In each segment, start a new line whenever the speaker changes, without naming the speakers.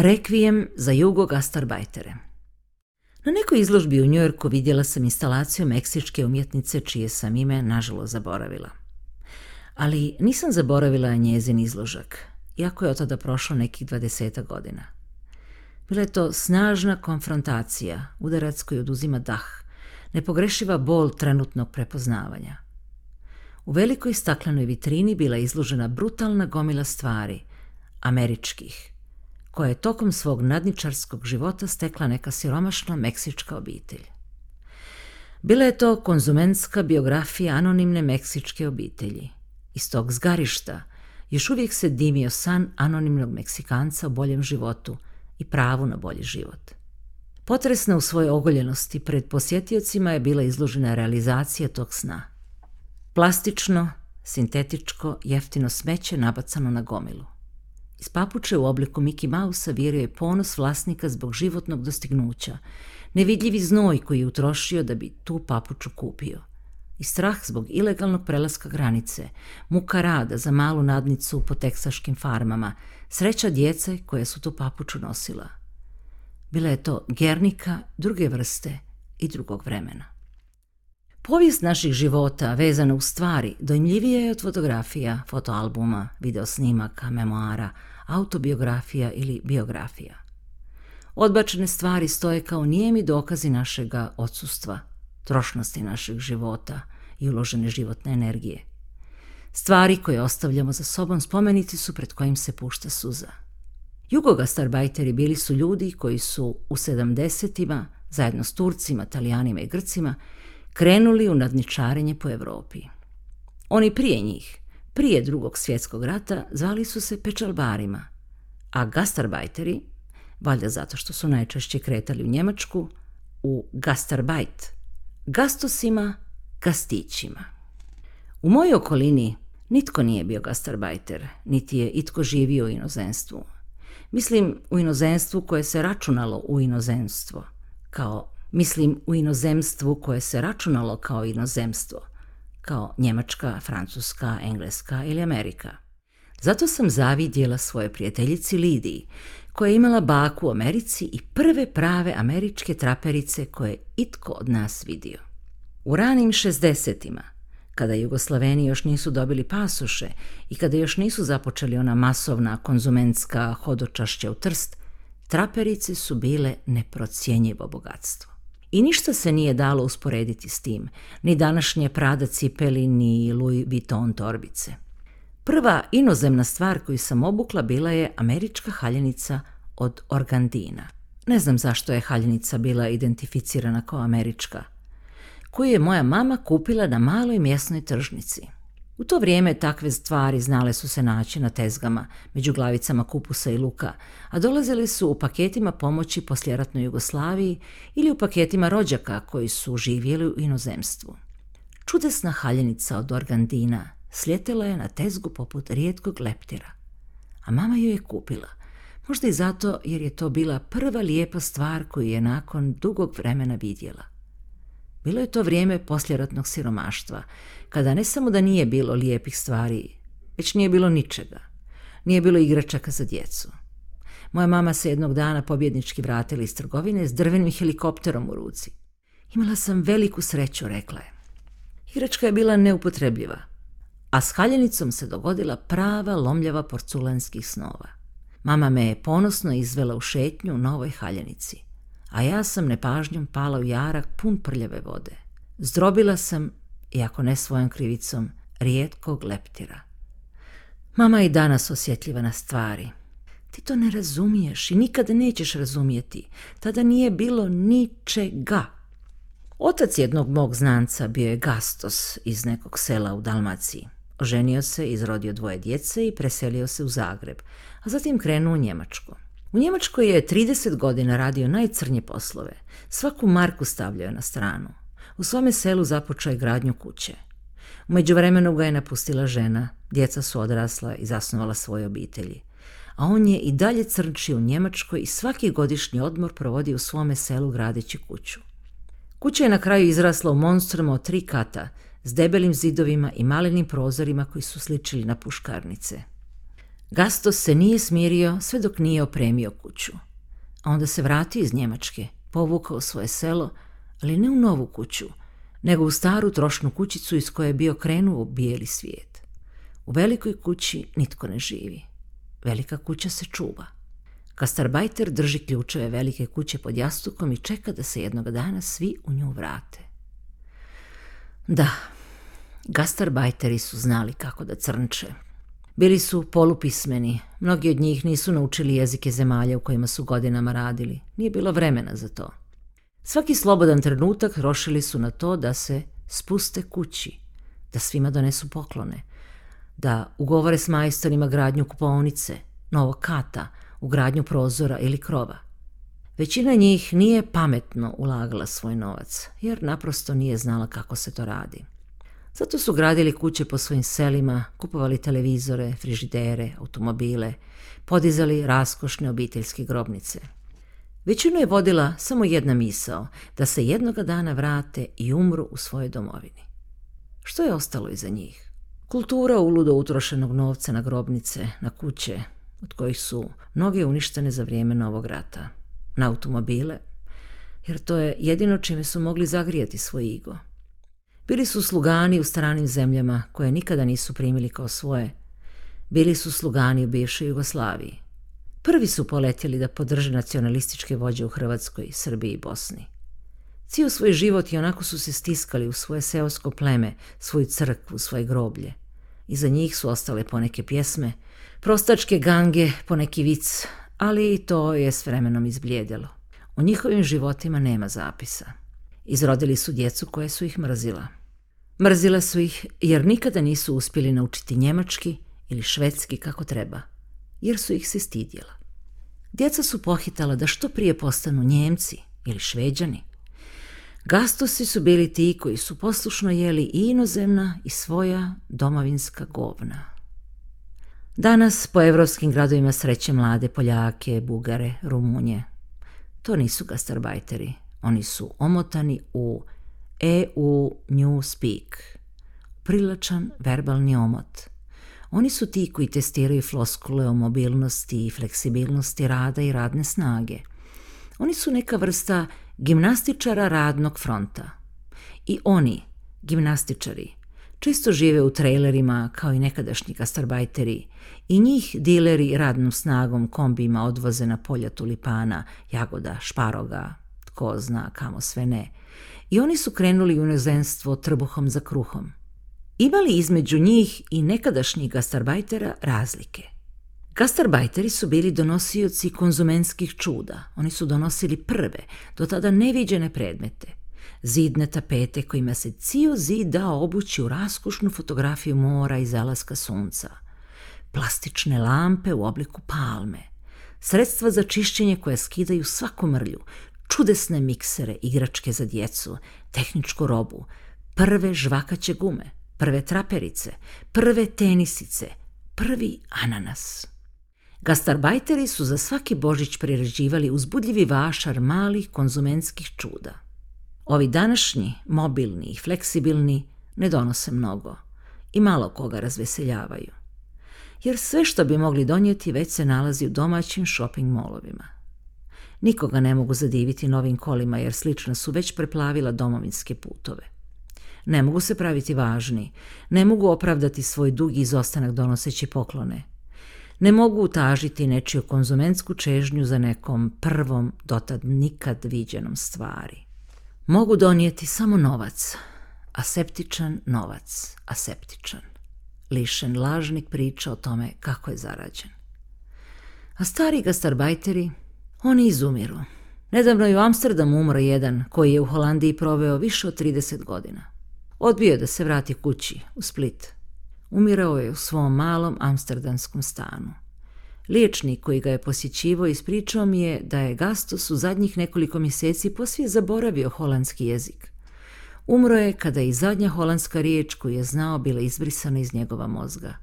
Rekvijem za jugo gastarbajtere. Na nekoj izložbi u Njujorku vidjela sam instalaciju meksičke umjetnice čije sam ime nažalo zaboravila. Ali nisam zaboravila njezin izložak, iako je od tada prošlo nekih dvadeseta godina. Bila je to snažna konfrontacija, udarac koji oduzima dah, nepogrešiva bol trenutnog prepoznavanja. U velikoj staklenoj vitrini bila izložena brutalna gomila stvari, američkih – koja je tokom svog nadničarskog života stekla neka siromašna meksička obitelj. Bila je to konzumenska biografija anonimne meksičke obitelji. Iz tog zgarišta još uvijek se dimio san anonimnog Meksikanca o boljem životu i pravu na bolji život. Potresna u svojoj ogoljenosti pred posjetiocima je bila izložena realizacija tog sna. Plastično, sintetičko, jeftino smeće nabacano na gomilu. Iz papuče u obliku Miki Mausa virio je ponos vlasnika zbog životnog dostignuća, nevidljivi znoj koji je utrošio da bi tu papuču kupio. I strah zbog ilegalnog prelaska granice, muka rada za malu nadnicu po teksaškim farmama, sreća djece koja su tu papuču nosila. Bila je to gernika druge vrste i drugog vremena. Povijest naših života vezana u stvari dojmljivija je od fotografija, fotoalbuma, videosnimaka, memoara, autobiografija ili biografija. Odbačene stvari stoje kao nijemi dokazi našega odsustva, trošnosti našeg života i uložene životne energije. Stvari koje ostavljamo za sobom spomenuti su pred kojim se pušta suza. Jugoga bili su ljudi koji su u 70-ima, zajedno s Turcima, Italijanima i Grcima, krenuli u nadničarenje po Evropi. Oni prije njih, prije drugog svjetskog rata, zvali su se pečalbarima, a gastarbajteri, valjda zato što su najčešće kretali u Njemačku, u gastarbajt, gastosima, gastićima. U mojoj okolini nitko nije bio gastarbajter, niti je itko živio u inozemstvu. Mislim u inozemstvu koje se računalo u inozemstvo, kao Mislim u inozemstvu koje se računalo kao inozemstvo, kao Njemačka, Francuska, Engleska ili Amerika. Zato sam zavidjela svoje prijateljici Lidiji, koja je imala baku u Americi i prve prave američke traperice koje itko od nas vidio. U ranim 60 šestdesetima, kada Jugoslaveni još nisu dobili pasuše i kada još nisu započeli ona masovna konzumenska hodočašća u Trst, traperice su bile neprocjenjivo bogatstvo. I ništa se nije dalo usporediti s tim, ni današnje Prada cipeli, ni Louis Vuitton torbice. Prva inozemna stvar koju sam obukla bila je američka haljenica od organdina. Ne znam zašto je haljenica bila identificirana kao američka, koju je moja mama kupila na maloj mjesnoj tržnici – U to vrijeme takve stvari znale su se naći na tezgama, među glavicama kupusa i luka, a dolazili su u paketima pomoći posljeratnoj Jugoslaviji ili u paketima rođaka koji su živjeli u inozemstvu. Čudesna haljenica od organdina sljetila je na tezgu poput rijetkog leptira, a mama ju je kupila, možda i zato jer je to bila prva lijepa stvar koju je nakon dugog vremena vidjela. Bilo je to vrijeme posljeratnog siromaštva, kada ne samo da nije bilo lijepih stvari, već nije bilo ničega. Nije bilo igračaka za djecu. Moja mama se jednog dana pobjednički vratila iz trgovine s drvenim helikopterom u ruci. Imala sam veliku sreću, rekla je. Igračka je bila neupotrebljiva, a s haljenicom se dogodila prava lomljava porculanskih snova. Mama me je ponosno izvela u šetnju u novoj haljenici a ja sam nepažnjom pala u jarak pun prljave vode. Zdrobila sam, iako ne svojom krivicom, rijetkog leptira. Mama je i danas osjetljiva na stvari. Ti to ne razumiješ i nikada nećeš razumijeti. Tada nije bilo ničega. Otac jednog mog znanca bio je Gastos iz nekog sela u Dalmaciji. Oženio se, izrodio dvoje djece i preselio se u Zagreb, a zatim krenuo u Njemačku. U Njemačkoj je 30 godina radio najcrnje poslove. Svaku marku stavljao na stranu. U svome selu započeo je gradnju kuće. Umeđu vremenu ga je napustila žena, djeca su odrasla i zasnovala svoje obitelji. A on je i dalje crnčio u Njemačkoj i svaki godišnji odmor provodi u svome selu gradeći kuću. Kuća je na kraju izrasla u monstrum od tri kata, s debelim zidovima i malenim prozorima koji su sličili na puškarnice – Gastos se nije smirio sve dok nije opremio kuću. onda se vratio iz Njemačke, povukao svoje selo, ali ne u novu kuću, nego u staru trošnu kućicu iz koje je bio krenuo u bijeli svijet. U velikoj kući nitko ne živi. Velika kuća se čuva. Kastarbajter drži ključeve velike kuće pod jastukom i čeka da se jednog dana svi u nju vrate. Da, gastarbajteri su znali kako da crnče, Bili su polupismeni, mnogi od njih nisu naučili jezike zemalja u kojima su godinama radili, nije bilo vremena za to. Svaki slobodan trenutak rošili su na to da se spuste kući, da svima donesu poklone, da ugovore s majstorima gradnju kupovnice, novo kata, ugradnju prozora ili krova. Većina njih nije pametno ulagala svoj novac, jer naprosto nije znala kako se to radi. Zato su gradili kuće po svojim selima, kupovali televizore, frižidere, automobile, podizali raskošne obiteljske grobnice. Većinu je vodila samo jedna misao, da se jednoga dana vrate i umru u svojoj domovini. Što je ostalo iza njih? Kultura uludo utrošenog novca na grobnice, na kuće, od kojih su mnoge uništene za vrijeme Novog rata, na automobile, jer to je jedino čime su mogli zagrijati svoj igo – Bili su slugani u stranim zemljama koje nikada nisu primili kao svoje. Bili su slugani u bivšoj Jugoslaviji. Prvi su poletjeli da podrže nacionalističke vođe u Hrvatskoj, Srbiji i Bosni. Cijel svoj život i onako su se stiskali u svoje seosko pleme, svoju crkvu, svoje groblje. Iza njih su ostale poneke pjesme, prostačke gange, poneki vic, ali i to je s vremenom izbljedelo. O njihovim životima nema zapisa. Izrodili su djecu koje su ih mrzila. Mrzila su ih jer nikada nisu uspjeli naučiti njemački ili švedski kako treba, jer su ih se stidjela. Djeca su pohitala da što prije postanu njemci ili šveđani. Gastosi su bili ti koji su poslušno jeli i inozemna i svoja domovinska govna. Danas po evropskim gradovima sreće mlade Poljake, Bugare, Rumunje. To nisu gastarbajteri, Oni su omotani u EU Speak, privlačan verbalni omot. Oni su ti koji testiraju floskule o mobilnosti i fleksibilnosti rada i radne snage. Oni su neka vrsta gimnastičara radnog fronta. I oni, gimnastičari, često žive u trejlerima kao i nekadašnji gastarbajteri i njih dileri radnom snagom kombijima odvoze na polja tulipana, jagoda, šparoga, ko zna kamo sve ne. I oni su krenuli u inozemstvo trbuhom za kruhom. Imali između njih i nekadašnjih gastarbajtera razlike. Gastarbajteri su bili donosioci konzumenskih čuda. Oni su donosili prve, do tada neviđene predmete. Zidne tapete kojima se cio zid dao obući u raskušnu fotografiju mora i zalaska sunca. Plastične lampe u obliku palme. Sredstva za čišćenje koja skidaju svaku mrlju, čudesne miksere, igračke za djecu, tehničku robu, prve žvakaće gume, prve traperice, prve tenisice, prvi ananas. Gastarbajteri su za svaki božić priređivali uzbudljivi vašar malih konzumenskih čuda. Ovi današnji, mobilni i fleksibilni, ne donose mnogo i malo koga razveseljavaju. Jer sve što bi mogli donijeti već se nalazi u domaćim shopping molovima. Nikoga ne mogu zadiviti novim kolima jer slična su već preplavila domovinske putove. Ne mogu se praviti važni, ne mogu opravdati svoj dugi izostanak donoseći poklone. Ne mogu utažiti nečiju konzumensku čežnju za nekom prvom dotad nikad viđenom stvari. Mogu donijeti samo novac, aseptičan novac, aseptičan. Lišen lažnik priča o tome kako je zarađen. A stari gastarbajteri, Oni izumiru. Nedavno je u Amsterdamu umro jedan koji je u Holandiji proveo više od 30 godina. Odbio da se vrati kući, u Split. Umirao je u svom malom amsterdamskom stanu. Liječnik koji ga je posjećivo ispričao mi je da je Gastos u zadnjih nekoliko mjeseci posvije zaboravio holandski jezik. Umro je kada je i zadnja holandska riječ koju je znao bila izbrisana iz njegova mozga.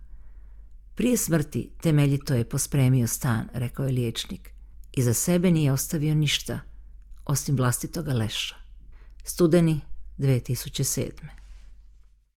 Prije smrti temeljito je pospremio stan, rekao je liječnik. Iza sebe nije ostavio ništa, osim vlastitoga leša. Studeni 2007.